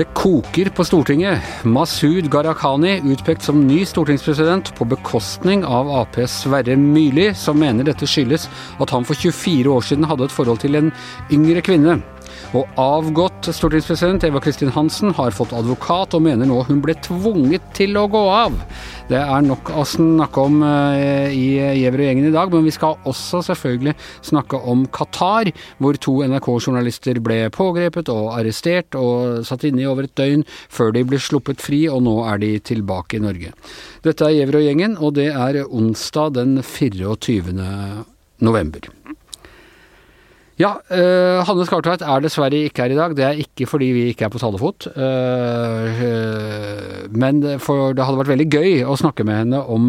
Det koker på Stortinget. Masud Gharahkhani utpekt som ny stortingspresident på bekostning av Aps Sverre Myrli, som mener dette skyldes at han for 24 år siden hadde et forhold til en yngre kvinne. Og avgått stortingspresident Eva Kristin Hansen har fått advokat og mener nå hun ble tvunget til å gå av. Det er nok å snakke om eh, i Giæver og gjengen i dag, men vi skal også selvfølgelig snakke om Qatar, hvor to NRK-journalister ble pågrepet og arrestert og satt inne i over et døgn før de ble sluppet fri, og nå er de tilbake i Norge. Dette er Giæver og gjengen, og det er onsdag den 24. november. Ja, uh, Hanne Skartveit er dessverre ikke her i dag. Det er ikke fordi vi ikke er på talefot. Uh, uh, men for det hadde vært veldig gøy å snakke med henne om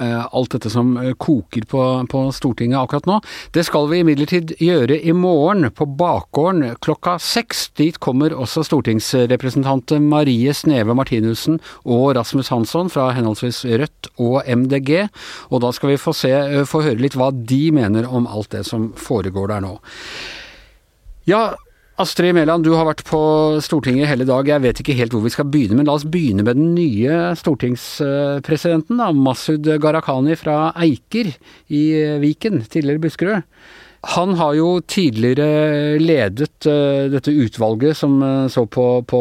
alt dette som koker på, på, Stortinget akkurat nå. Det skal vi imidlertid gjøre i morgen, på bakgården klokka seks. Dit kommer også stortingsrepresentanter Marie Sneve Martinussen og Rasmus Hansson fra henholdsvis Rødt og MDG. Og da skal vi få, se, få høre litt hva de mener om alt det som foregår der nå. Ja, Astrid Mæland, du har vært på Stortinget hele dag. Jeg vet ikke helt hvor vi skal begynne, men la oss begynne med den nye stortingspresidenten, da, Masud Gharahkhani fra Eiker i Viken, tidligere Buskerud. Han har jo tidligere ledet uh, dette utvalget som uh, så på, på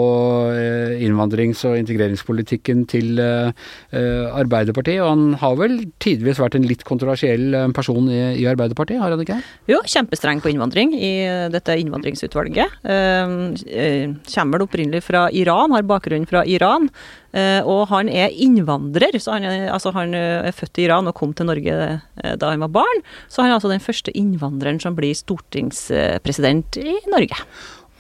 uh, innvandrings- og integreringspolitikken til Arbeiderpartiet, og han har vel tidvis vært en litt kontroversiell person i, i, Arbeiderpartiet, har han ikke? Jo, kjempestreng på innvandring i dette innvandringsutvalget. kommer opprinnelig fra Iran, har bakgrunn fra Iran. Uh, og han er innvandrer, så han altså han er, født i Iran og kom til Norge uh, da han var barn. Så han er altså den første innvandreren som blir stortingspresident i Norge.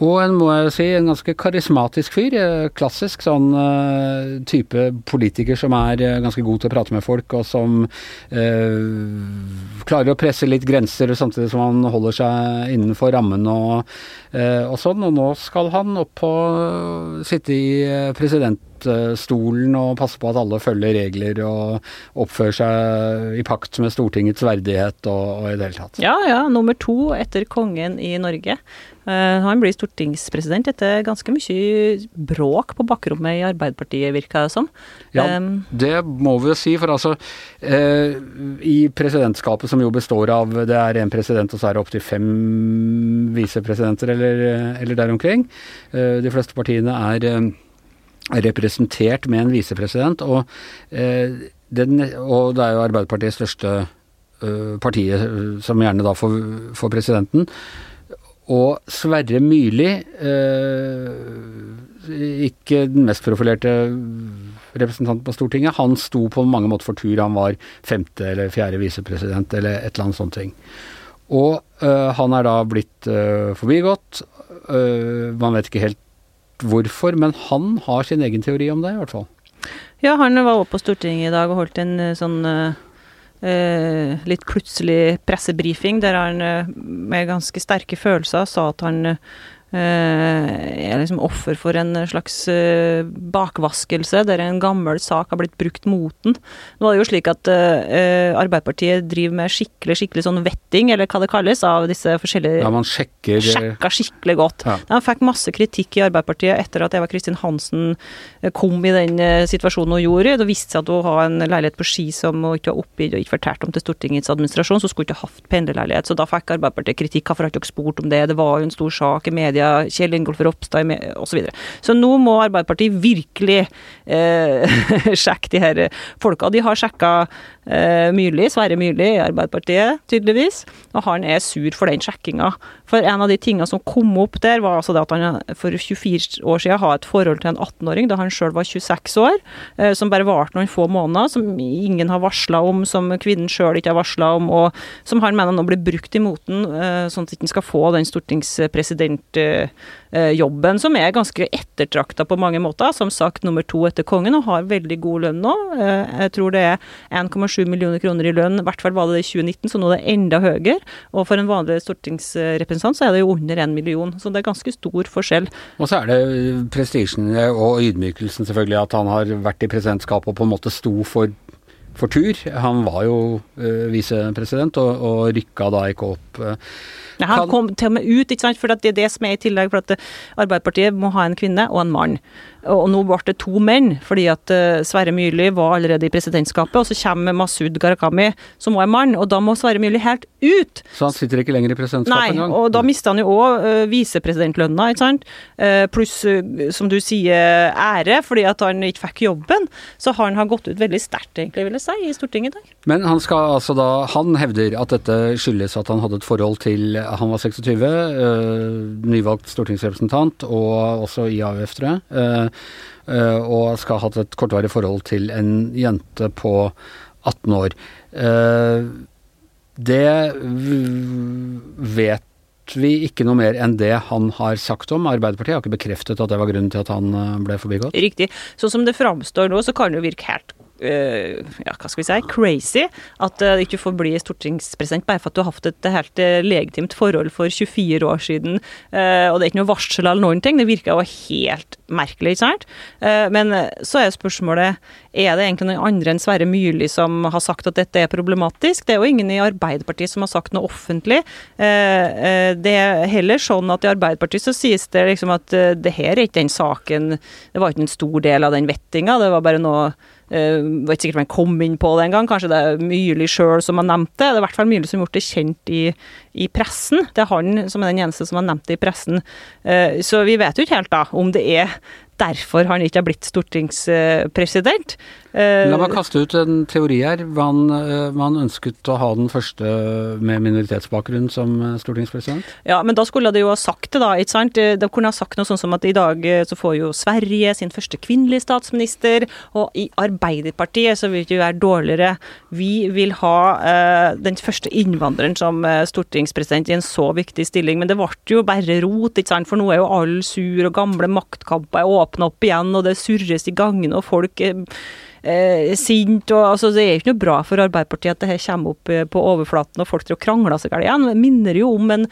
Og en må jeg si, en ganske karismatisk fyr. Eh, klassisk sånn uh, type politiker som er uh, ganske god til å prate med folk, og som uh, klarer å presse litt grenser samtidig som han holder seg innenfor rammen og, og sånn. Og nå skal han opp og sitte i presidentstolen og passe på at alle følger regler og oppfører seg i pakt med Stortingets verdighet og, og i det hele tatt. Ja, ja. Nummer to etter kongen i Norge. Uh, han blir stortingspresident etter ganske mye bråk på bakrommet i Arbeiderpartiet, virka det som. Ja, det må vi jo si, for altså uh, I presidentskapet, som jo består av det er en president og så er det opptil fem visepresidenter eller, eller der omkring. Uh, de fleste partiene er eh, representert med en visepresident, og, eh, og det er jo Arbeiderpartiets største eh, partiet som gjerne da får, får presidenten. Og Sverre Myrli, eh, ikke den mest profilerte representanten på Stortinget, han sto på mange måter for tur. Han var femte eller fjerde visepresident eller et eller annet sånt ting. Og eh, han er da blitt eh, forbigått. Eh, man vet ikke helt hvorfor, men han har sin egen teori om det, i hvert fall. Ja, han var oppe på Stortinget i dag og holdt en eh, sånn eh, litt plutselig pressebrifing der han med ganske sterke følelser sa at han er liksom offer for en slags uh, bakvaskelse, der en gammel sak har blitt brukt mot den. Nå er det jo slik at uh, Arbeiderpartiet driver med skikkelig skikkelig sånn vetting, eller hva det kalles, av disse forskjellige Ja, man sjekker Sjekka skikkelig godt. Ja. De fikk masse kritikk i Arbeiderpartiet etter at Eva Kristin Hansen kom i den situasjonen hun gjorde. Det viste seg at hun har en leilighet på Ski som hun ikke har oppgitt og ikke fortalt om til Stortingets administrasjon, så hun skulle ikke hatt pendlerleilighet. Så da fikk Arbeiderpartiet kritikk. Hvorfor har dere spurt om det? Det var jo en stor sak i media Kjell Ingolf Ropstad osv. Så, videre. så nå må Arbeiderpartiet virkelig eh, sjekke de her folka. De har sjekka eh, Myrli, Sverre Myrli i Arbeiderpartiet, tydeligvis, og han er sur for den sjekkinga. For en av de tingene som kom opp der, var altså det at han for 24 år siden hadde et forhold til en 18-åring da han sjøl var 26 år, eh, som bare varte noen få måneder, som ingen har varsla om, som kvinnen sjøl ikke har varsla om, og som han mener nå blir brukt imot den, eh, sånn at han ikke skal få den stortingspresidentjobben, som er ganske ettertrakta på mange måter. Som sagt nummer to etter kongen, og har veldig god lønn nå. Eh, Jeg tror det er 1,7 millioner kroner i lønn, i hvert fall var det det i 2019, så nå er det enda høyere. Og for en vanlig stortingsrepresentant så er det jo under en million, så det er ganske stor forskjell. Og så er det prestisjen og ydmykelsen selvfølgelig at han har vært i presidentskapet og på en måte sto for for tur. Han var jo uh, visepresident, og, og rykka da ikke opp. Uh, ja, han kom til og med ut, ikke sant? for det er det som er i tillegg. for at Arbeiderpartiet må ha en kvinne og en mann. Og nå ble det to menn, fordi at uh, Sverre Myrli var allerede i presidentskapet. Og så kommer Masud Gharahkhami, som også er mann, og da må Sverre Myrli helt ut. Så han sitter ikke lenger i presidentskapet engang? Nei, og da mister han jo òg uh, visepresidentlønna, ikke sant. Uh, pluss, uh, som du sier, ære, fordi at han ikke fikk jobben. Så han har gått ut veldig sterkt, egentlig, vil jeg si, i Stortinget i dag. Men han skal altså da Han hevder at dette skyldes at han hadde et forhold til Han var 26, nyvalgt stortingsrepresentant, og også i AUF, tror jeg. Eh, og skal ha hatt et kortvarig forhold til en jente på 18 år. Eh, det vet vi ikke noe mer enn det han har sagt om. Arbeiderpartiet har ikke bekreftet at det var grunnen til at han eh, ble forbigått. Riktig. Sånn som det framstår nå, så kan det jo virke helt ja, hva skal vi si, crazy at du uh, ikke får bli stortingspresident bare for at du har hatt et helt uh, legitimt forhold for 24 år siden, og det er ikke noe varsel eller noen ting. Det virker jo helt merkelig, ikke sant? men så er spørsmålet er det egentlig noen andre enn Sverre Myrli som har sagt at dette er problematisk? Det er jo ingen i Arbeiderpartiet som har sagt noe offentlig. det er heller sånn at i Arbeiderpartiet så sies det liksom at det her er ikke den saken Det var ikke en stor del av den vettinga, det var bare noe Uh, var ikke sikkert man kom inn på det engang. Kanskje det er Myrli sjøl som har nevnt det. Det er i hvert fall Myrli som har gjort det kjent i, i, pressen. Det er han som er den eneste som har nevnt det i pressen. Så vi vet jo ikke helt da om det er derfor han ikke blitt stortingspresident. Eh, La meg kaste ut en teori her. Man, eh, man ønsket å ha den første med minoritetsbakgrunn som eh, stortingspresident? Ja, men da skulle de jo ha sagt det, da. ikke sant? De kunne ha sagt noe sånn som at i dag så får jo Sverige sin første kvinnelige statsminister, og i Arbeiderpartiet så vil det jo være dårligere. Vi vil ha uh, den første innvandreren som stortingspresident i en så viktig stilling, men det ble jo bare rot, ikke sant? for nå er jo alle sur, og gamle maktkamper er åpna opp igjen, og det surres i gangene, og folk er eh, sint. og altså, Det er ikke noe bra for Arbeiderpartiet at det her kommer opp eh, på overflaten og folk tror krangler seg galt igjen. Det minner jo om en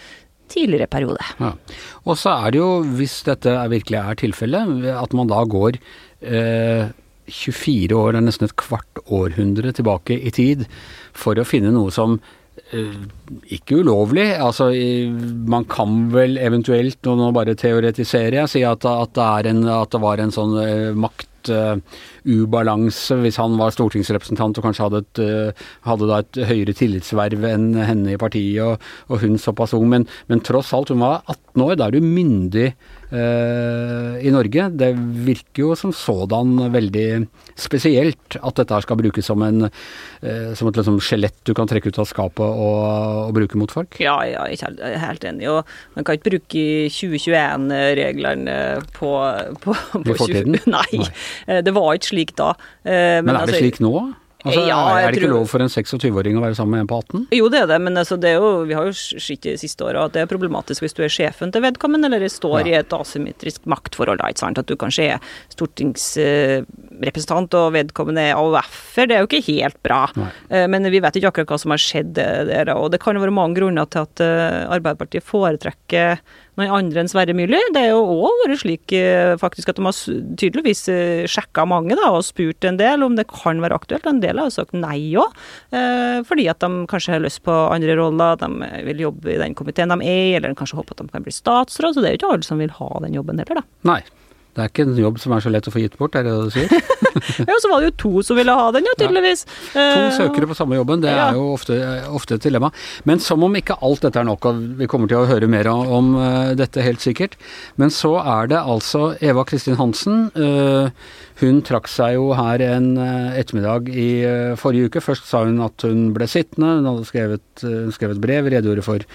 tidligere periode. Ja. Og så er det jo, hvis dette virkelig er tilfellet, at man da går eh, 24 år, det er nesten et kvart århundre tilbake i tid, for å finne noe som eh, ikke ulovlig. altså Man kan vel eventuelt, nå bare teoretiserer jeg, si at, at, det, en, at det, var en sånn uh, makt uh, ubalanse hvis han var stortingsrepresentant og kanskje hadde, et, uh, hadde da et høyere tillitsverv enn henne i partiet, og, og hun såpass ung. Men, men, tross alt, hun var 18 år. Da er du myndig uh, i Norge. Det virker jo som sådan veldig spesielt at dette her skal brukes som, en, som et liksom, skjelett du kan trekke ut av skapet og, og bruke mot folk. Ja, ja, jeg er helt enig. Og man kan ikke bruke 2021-reglene på, på, på, på 20, Nei. Nei. Eh, det var ikke slik da. Eh, men, men er det altså, slik nå? Altså, ja, er det ikke tror... lov for en 26-åring å være sammen med en på 18? Jo, det er det, men altså, det er jo, vi har jo sett de siste åra at det er problematisk hvis du er sjefen til vedkommende, eller står ja. i et asymmetrisk maktforhold. Ikke sant? At du kanskje er stortingsrepresentant og vedkommende er AUF-er. Det er jo ikke helt bra. Nei. Eh, men vi vet ikke akkurat hva som har skjedd der. Og det kan jo være mange grunner til at Arbeiderpartiet foretrekker noen andre enn Sverre Myrli. Det er jo òg vært slik eh, faktisk at de har tydeligvis eh, sjekka mange da, og spurt en del om det kan være aktuelt. En del har sagt nei òg, eh, fordi at de kanskje har lyst på andre roller. De vil jobbe i den komiteen de er i, eller de kanskje håper at de kan bli statsråd. Så det er jo ikke alle som vil ha den jobben heller, da. Nei. Det er ikke en jobb som er så lett å få gitt bort, er det det du sier? ja, så var det jo to som ville ha den, ja, tydeligvis. Ja. To søkere på samme jobben, det er jo ofte, ofte, et dilemma. Men som om ikke alt dette er nok, og vi kommer til å høre mer om uh, dette helt sikkert. Men så er det altså Eva Kristin Hansen. Uh, hun trakk seg jo her en uh, ettermiddag i forrige uke. Først sa hun at hun ble sittende, hun hadde skrevet, skrevet brev, redegjorde for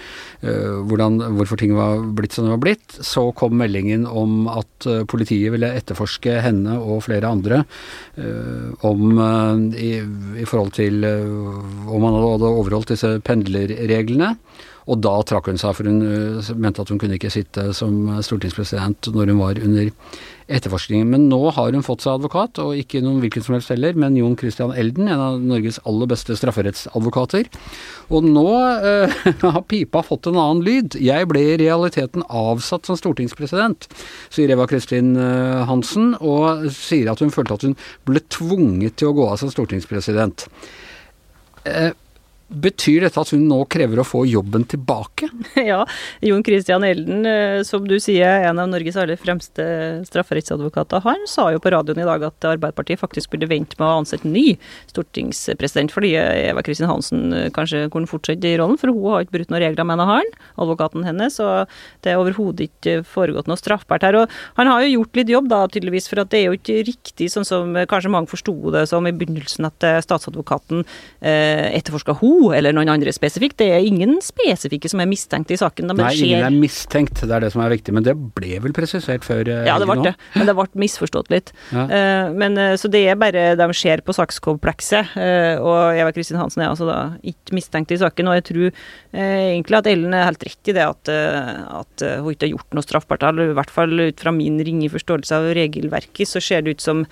hvordan, hvorfor ting var blitt som det var blitt. Så kom meldingen om at politiet ville etterforske henne og flere andre uh, om uh, i, i, forhold til uh, om han hadde overholdt disse pendlerreglene. Og da trakk hun seg, for hun uh, mente at hun kunne ikke sitte som stortingspresident når hun var under etterforskningen. Men nå har hun fått seg advokat, og ikke noen hvilken som helst heller, men Jon Christian Elden, en av Norges aller beste strafferettsadvokater. Og nå uh, har pipa fått en annen lyd. Jeg ble i realiteten avsatt som stortingspresident, sier Eva Kristin uh, Hansen, og sier at hun følte at hun ble tvunget til å gå av som stortingspresident. Uh, Betyr dette at hun nå krever å få jobben tilbake? ja, Jon Christian Elden, eh, som du sier, en av Norges aller fremste strafferettsadvokater, han sa jo på radioen i dag at Arbeiderpartiet faktisk burde vente med å ansette ny stortingspresident, fordi Eva Kristin Hansen eh, kanskje kunne fortsette i rollen, for hun har ikke brutt noen regler, mener han, advokaten hennes, og det er overhodet ikke foregått noe straffbart her. Og han har jo gjort litt jobb, da, tydeligvis, for at det er jo ikke riktig sånn som kanskje mange forsto det som i begynnelsen, at statsadvokaten eh, etterforska henne eller noen andre spesifikt. Det er ingen spesifikke som er mistenkt i saken. Nei, ingen er mistenkt, det er det som er viktig. Men det ble vel presisert før? Eh, ja, det ble det. Men det ble misforstått litt. Ja. Uh, men, uh, så det er bare de ser på sakskomplekset. Og Eva Kristin Hansen er altså da ikke mistenkt i saken. Og jeg tror egentlig at Ellen er helt rett i det at, at hun ikke har gjort noe straffbart. I hvert fall ut fra min ringe forståelse av regelverket, så ser det ut som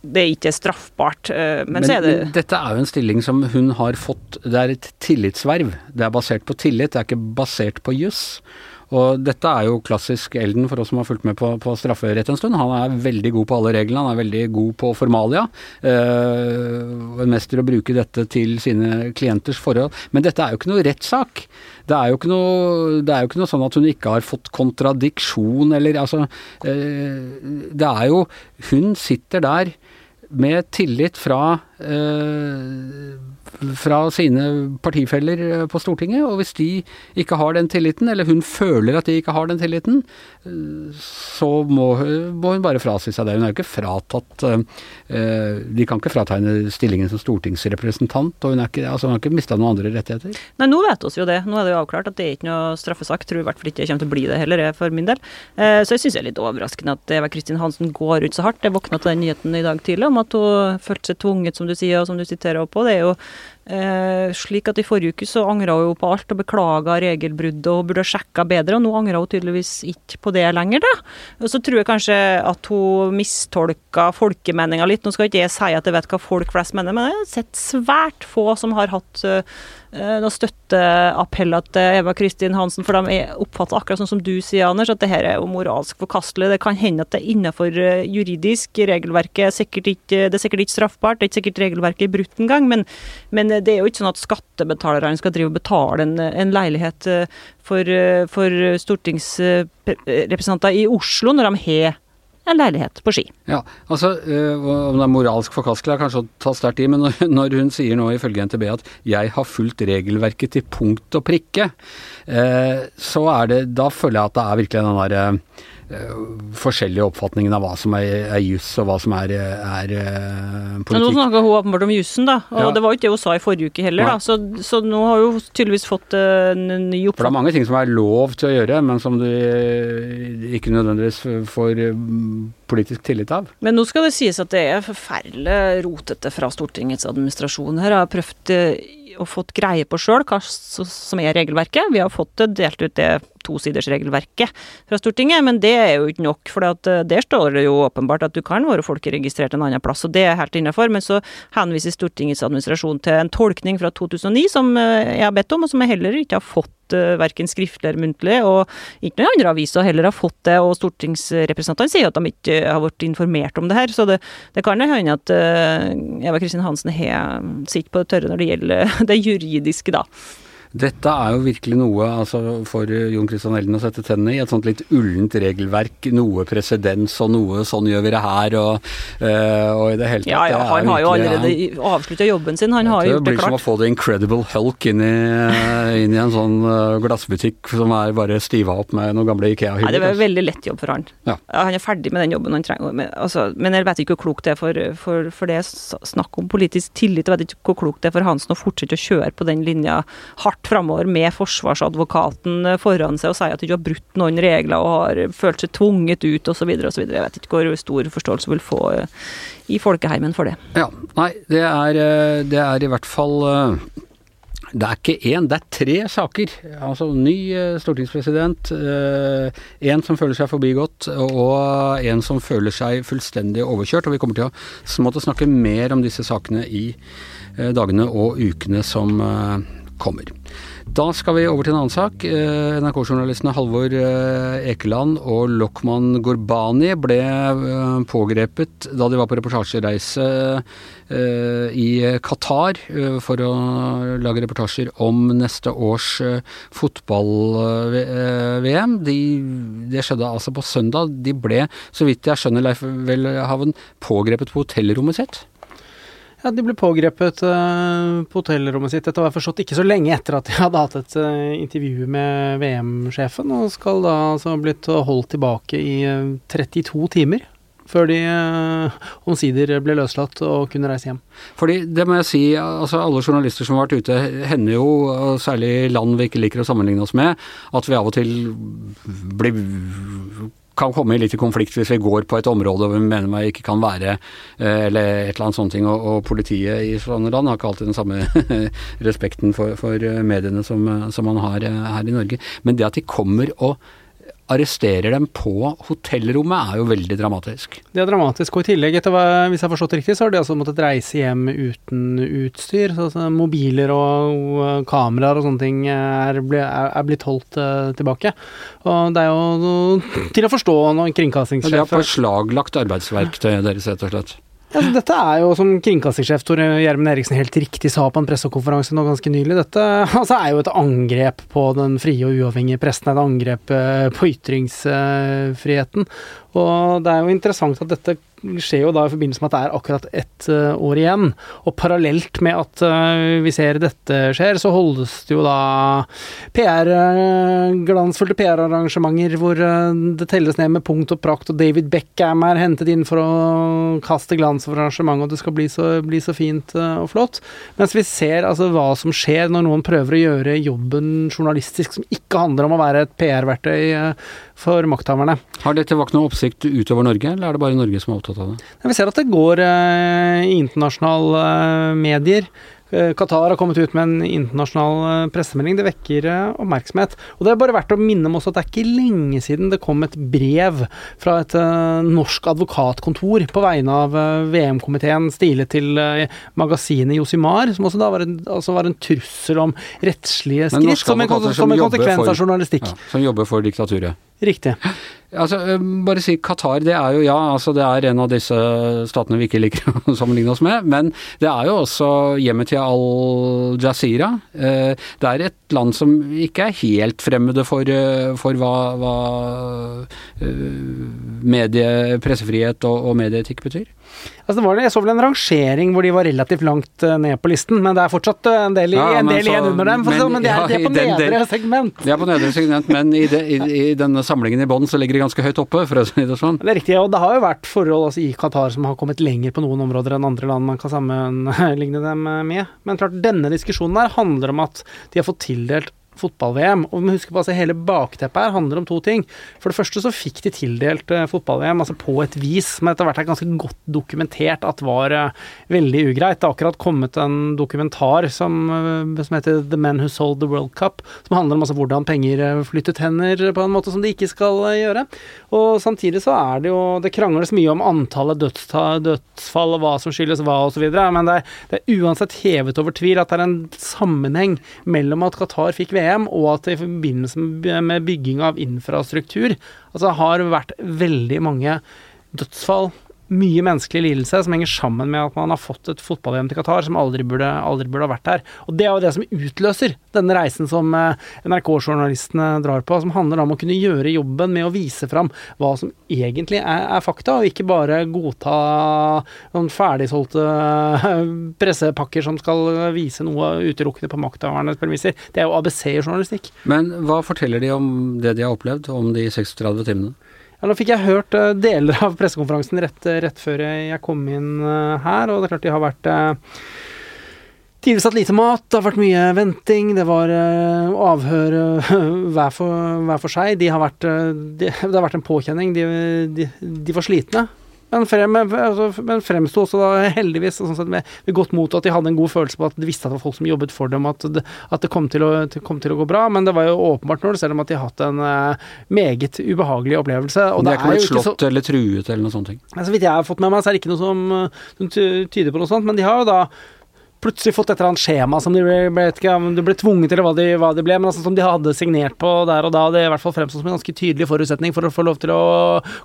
det ikke er straffbart. Eh, men, men, så er det Dette er jo en stilling som hun har fått Det er et tillitsverv. Det er basert på tillit, det er ikke basert på juss. Og dette er jo klassisk Elden for oss som har fulgt med på, på strafferett en stund. Han er veldig god på alle reglene, han er veldig god på formalia. Øh, en mester å bruke dette til sine klienters forhold. Men dette er jo ikke noe rettssak. Det er, jo ikke noe, det er jo ikke noe sånn at hun ikke har fått kontradiksjon eller altså øh, Det er jo Hun sitter der med tillit fra fra sine partifeller eh, på Stortinget, og hvis de ikke har den tilliten, eller hun føler at de ikke har den tilliten, eh, så må, må hun bare frasi seg det. Hun er jo ikke fratatt De kan ikke frata henne stillingen som stortingsrepresentant, og hun, er ikke, altså hun har ikke mista noen andre rettigheter. Nei, nå vet vi jo det. Nå er det jo avklart at det er ikke noe straffesak. Tror i hvert fall ikke det kommer til å bli det heller, for min del. Så jeg syns det er litt overraskende at Eva Kristin Hansen går ut så hardt. Jeg våkna til den nyheten i dag tidlig om at hun følte seg tvunget, som du sier, og som du siterer på. Det er jo Eh, slik at i forrige uke så angra hun jo på alt og beklaga regelbruddet og burde ha sjekka bedre, og nå angrer hun tydeligvis ikke på det lenger, da. Og så tror jeg kanskje at hun mistolka folkemeninga litt. Nå skal ikke jeg si at jeg vet hva folk flest mener, men jeg har sett svært få som har hatt uh, Eh, noen støtteappeller til Eva Kristin Hansen, for de er oppfatter akkurat sånn som du sier, Anders, at det her er jo moralsk forkastelig. Det kan hende at det er innenfor eh, juridisk regelverket er sikkert ikke, det er sikkert ikke straffbart, det er ikke sikkert regelverket er brutt engang, men, men det er jo ikke sånn at skattebetalerne skal drive og betale en, en leilighet eh, for, for stortingsrepresentanter i Oslo når de har en leilighet på Ski. Ja, altså øh, Om det er moralsk forkastelig er kanskje å ta sterkt i, men når, hun sier nå ifølge NTB at 'jeg har fulgt regelverket til punkt og prikke', øh, så er det Da føler jeg at det er virkelig den derre øh, Eh, forskjellige oppfatningene av hva som er, er juss og hva som er, er uh, politikk. Men nå snakker hun åpenbart om jussen, da. Og ja. det var jo ikke det hun sa i forrige uke heller, da. Så, så, nå har hun tydeligvis fått uh, en ny oppfatning. For det er mange ting som er lov til å gjøre, men som du ikke nødvendigvis får politisk tillit av. Men nå skal det sies at det er forferdelig rotete fra Stortingets administrasjon her. Jeg har prøvd og fått greie på sjøl hva som er regelverket. Vi har fått delt ut det tosidersregelverket fra Stortinget, men det er jo ikke nok. For eh, der står det jo åpenbart at du kan være folkeregistrert en annen plass, og det er helt innafor. Men så henviser Stortingets administrasjon til en tolkning fra 2009 som eh, jeg har bedt om, og som jeg heller ikke har fått uh, verken skriftlig eller muntlig, og ikke noen andre aviser heller har fått det. Og stortingsrepresentantene sier at de ikke har vært informert om det her. Så det, det kan hende at Eva Kristin Hansen har sitt på det tørre når det gjelder det juridiske, da. Dette er jo virkelig noe altså, for Jon Christian Elden å sette tennene i. Et sånt litt ullent regelverk, noe presedens og noe sånn gjør vi det her og, uh, og i det hele tatt. Ja, ja, han har jo allerede avslutta jobben sin, han har gjort det klart. Det blir som å få The Incredible Hulk inn i, inn i en sånn glassbutikk som er bare stiva opp med noen gamle Ikea-hyller. Det var en veldig lett jobb for han. Ja. Han er ferdig med den jobben han trenger. Men, altså, men jeg vet ikke hvor klokt det er for, for, for det er snakk om politisk tillit. Jeg vet ikke hvor klokt det er for Hansen å fortsette å kjøre på den linja hardt hardt framover med forsvarsadvokaten foran seg og sier at ikke har brutt noen regler og har følt seg tvunget ut osv. osv. Jeg vet ikke hvor stor forståelse du vil få eh, i folkeheimen for det. Ja, nei, det er, eh, det er i hvert fall Det er ikke én, det er tre saker. Altså ny eh, stortingspresident, en som føler seg forbigått, og en som føler seg fullstendig overkjørt. Og vi kommer til å måtte snakke mer om disse sakene i dagene og ukene som kommer. Da skal vi over til en annen sak. Eh, NRK-journalistene Halvor eh, Ekeland og Lokman Gorbani ble eh, pågrepet da de var på reportasjereise i Qatar for å lage reportasjer om neste års fotball-VM. De, det skjedde altså på søndag. De ble, så vidt jeg skjønner, Leif Welhaven, pågrepet på hotellrommet sitt? Ja, De ble pågrepet uh, på hotellrommet sitt etter å jeg forstått ikke så lenge etter at de hadde hatt et uh, intervju med VM-sjefen, og skal da altså ha blitt holdt tilbake i uh, eh, 32 timer. Før de omsider ble løslatt og kunne reise hjem. Fordi, det må jeg si, altså alle journalister som har vært ute, hender jo, særlig i land vi ikke liker å sammenligne oss med, at vi av og til blir kan komme litt i konflikt hvis vi går på et område hvor vi mener man ikke kan være, eh, eller et eller annet sånt. Og, og politiet i sånne land har ikke alltid den samme respekten for, for mediene som, som, man har eh, her i Norge. Men det at de kommer og arresterer dem på hotellrommet, er jo veldig dramatisk. Det er dramatisk, og i tillegg, etter hva, hvis jeg har forstått riktig, så har de altså måttet reise hjem uten utstyr. Så, så mobiler og, og, kameraer og sånne ting er, er, er blitt holdt uh, tilbake. Og det er jo til å forstå når kringkastingssjef Det er beslaglagt arbeidsverktøy deres, rett og slett. Ja, dette er jo, som kringkastingssjef Tore Gjermund Eriksen helt riktig sa på en pressekonferanse nå ganske nylig, dette altså, er jo et angrep på den frie og uavhengige pressen. Et angrep eh, på ytringsfriheten. Og det er jo interessant at dette skjer jo da i forbindelse med at det er akkurat ett uh, år igjen. Og parallelt med at uh, vi ser dette skjer, så holdes det jo da PR, uh, glansfulle PR-arrangementer hvor det telles ned med punkt og prakt, og David Beckham er hentet inn for å kaste glans over arrangementet, og det skal bli så, bli så fint og flott. Mens vi ser altså hva som skjer når noen prøver å gjøre jobben journalistisk som ikke handler om å være et PR-verktøy for makthaverne. Har dette vakt noe oppsikt utover Norge, eller er det bare Norge som er opptatt av det? Vi ser at det går eh, i internasjonale eh, medier. Eh, Qatar har kommet ut med en internasjonal pressemelding. Det vekker oppmerksomhet. Og det er bare verdt å minne om også at det er ikke lenge siden det kom et brev fra et norsk advokatkontor på vegne av VM-komiteen stilet til magasinet Josimar, som også da var en, altså var en trussel om rettslige skritt som en, som en konsekvens av journalistikk. Ja, som jobber for diktaturet. Riktig. Altså, eh, bare si Qatar, det er jo ja, altså det er en av disse statene vi ikke liker å sammenligne oss med, men det er jo også hjemmet til Al Jazeera. Eh, det er et land som ikke er helt fremmede for, eh, for hva, hva medie, pressefrihet og, og medieetikk betyr. Altså det var, jeg så vel en rangering hvor de var relativt langt ned på listen, men det er fortsatt en del, ja, en del så, igjen under dem. Men, men det er, ja, de er på nedre segment. Det er på nedre segment, men i, de, i, i denne samlingen i bånn så ligger ganske høyt oppe, for å si det sånn. Det er riktig, og det har jo vært forhold altså, i Qatar som har kommet lenger på noen områder enn andre land man kan sammenligne dem med. Men klart, denne diskusjonen her handler om at de har fått tildelt fotball-VM. Og vi må huske på altså, Hele bakteppet her handler om to ting. For det første så fikk de tildelt uh, fotball-VM altså på et vis men etter hvert er ganske godt dokumentert at var uh, veldig ugreit. Det har akkurat kommet en dokumentar som, uh, som, heter The Men Who Sold The World Cup, som handler om altså, hvordan penger flyttet hender på en måte som de ikke skal gjøre. Og samtidig så er det jo Det krangles mye om antallet dødsfall og hva som skyldes hva osv., men det er, det er uansett hevet over tvil at det er en sammenheng mellom at Qatar fikk VM problem, og at det i forbindelse med bygging av infrastruktur altså har vært veldig mange dødsfall mye menneskelig lidelse som henger sammen med at man har fått et fotball-VM til Qatar som aldri burde, aldri burde, ha vært der. Og Det er jo det som utløser denne reisen som eh, NRK-journalistene drar på, som handler om å kunne gjøre jobben med å vise fram hva som egentlig er, er fakta, og ikke bare godta noen ferdigsolgte eh, pressepakker som skal vise noe utelukkende på makthavernes premisser. Det er jo ABC-journalistikk. Men hva forteller de om det de har opplevd, om de 36 timene? Ja, nå fikk jeg hørt uh, deler av pressekonferansen rett, rett, før jeg kom inn uh, her, og det er klart de har vært Tidligere satt lite mat, det har vært mye venting, det var avhør hver, for, hver, for, seg. De har vært, de, det har vært en påkjenning. De, de, de var slitne. Men, frem, altså, men fremsto også da heldigvis sånn sett med, med, godt mot at de hadde en god følelse på at de visste at det var folk som jobbet for dem, at det, at det kom, til å, kom, til å, gå bra. Men det var jo åpenbart når selv om at de har hatt en uh, meget ubehagelig opplevelse. Og de er ikke blitt slått så, eller truet eller noe sånt? Så vidt jeg har fått med meg, så er det ikke noe som, som tyder på noe sånt. Men de har jo da plutselig fått et eller annet skjema som de ble, ble, ikke, de ble tvunget til, eller hva de, hva de ble, men altså, som de hadde signert på der og da. Det er i hvert fall fremstått som en ganske tydelig forutsetning for å få lov til å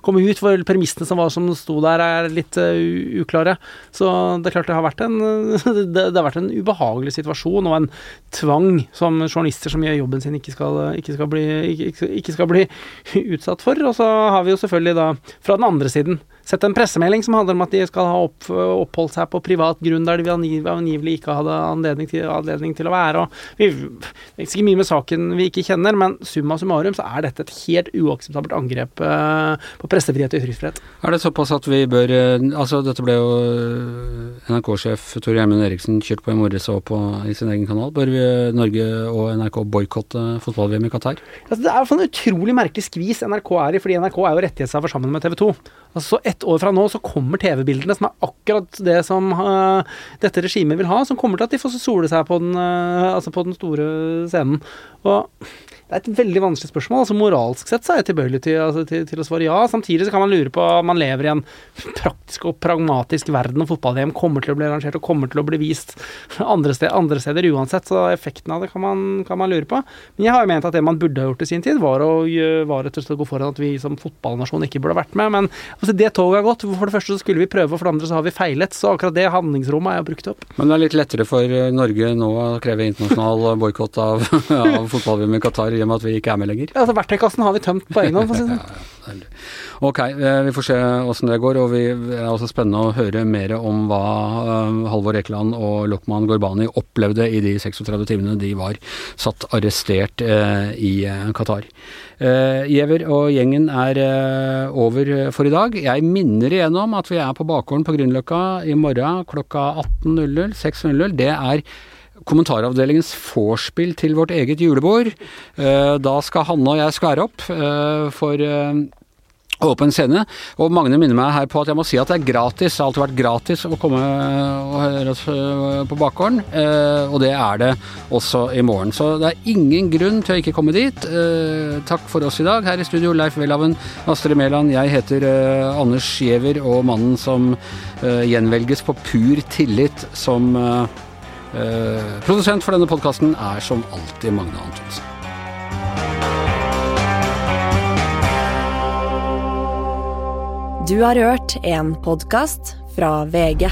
komme ut, for premissene som var som sto der, er litt uh, uklare. Så det er klart det har vært en det, det, har vært en ubehagelig situasjon og en tvang som journalister som gjør jobben sin, ikke skal, ikke skal, bli, ikke, ikke skal bli utsatt for. Og så har vi jo selvfølgelig da, fra den andre siden sett en pressemelding som handler om at de skal ha opp, oppholdt seg på privat grunn der de angivelig ikke hadde anledning til, anledning til å være. Vi, det er ikke mye med saken vi ikke kjenner, men summa summarum så er dette et helt uakseptabelt angrep uh, på pressefrihet og ytringsfrihet. Er det såpass at vi bør uh, Altså, dette ble jo uh, NRK-sjef Tor Gjermund Eriksen kjørt på i morges og på i sin egen kanal. Bør vi, Norge og NRK boikotte fotball-VM i Qatar? Altså, det er en utrolig merkelig skvis NRK er i, fordi NRK er jo rettighetshaver sammen med TV 2. Altså, ett år fra nå så kommer TV-bildene, som er akkurat det som uh, dette regimet vil ha, som kommer til at de får sole seg på den, uh, altså på den store scenen. Og det er et veldig vanskelig spørsmål. altså Moralsk sett så er jeg tilbøyelig til, altså, til, til, å svare ja. Samtidig så kan man lure på om man lever i en praktisk og pragmatisk verden, og fotball-VM kommer til å bli arrangert og kommer til å bli vist andre, sted, andre steder uansett. Så effekten av det kan man, kan man, lure på. Men jeg har jo ment at det man burde ha gjort i sin tid, var å var rett og slett gå foran at vi som fotballnasjon ikke burde ha vært med. Men altså, det toget har gått. For det første så skulle vi prøve, og for det andre så har vi feilet. Så akkurat det handlingsrommet er jo brukt opp. Men det er litt lettere for Norge nå å kreve internasjonal boikott av, av fotball-VM i Qatar i og med at vi ikke er med lenger. Ja, altså Verktøykassen har vi tømt på egen hånd, for å si det sånn. ok, eh, vi får se åssen det går. Og vi er også spennende å høre mer om hva eh, Halvor Ekeland og Lokman Gorbani opplevde i de 36 timene de var satt arrestert eh, i Qatar. Giæver og gjengen er over for i dag. Jeg minner igjen om at vi er på bakgården på Grünerløkka i morgen klokka 18.00. 6.00. Det er kommentaravdelingens vorspiel til vårt eget julebord. Eh, da skal Hanne og jeg skvære opp eh, for eh, åpen scene. Og Magne minner meg her på at jeg må si at det er gratis. Det har alltid vært gratis å komme og høre oss på bakgården, og det er det også i morgen. Så det er ingen grunn til å ikke komme dit. Takk for oss i dag. Her i studio Leif Welhaven, Astrid Mæland. Jeg heter Anders Giæver, og mannen som gjenvelges på pur tillit som Eh, produsent for denne podkasten er som alltid Magne Antonsen. Du har hørt en podkast fra VG.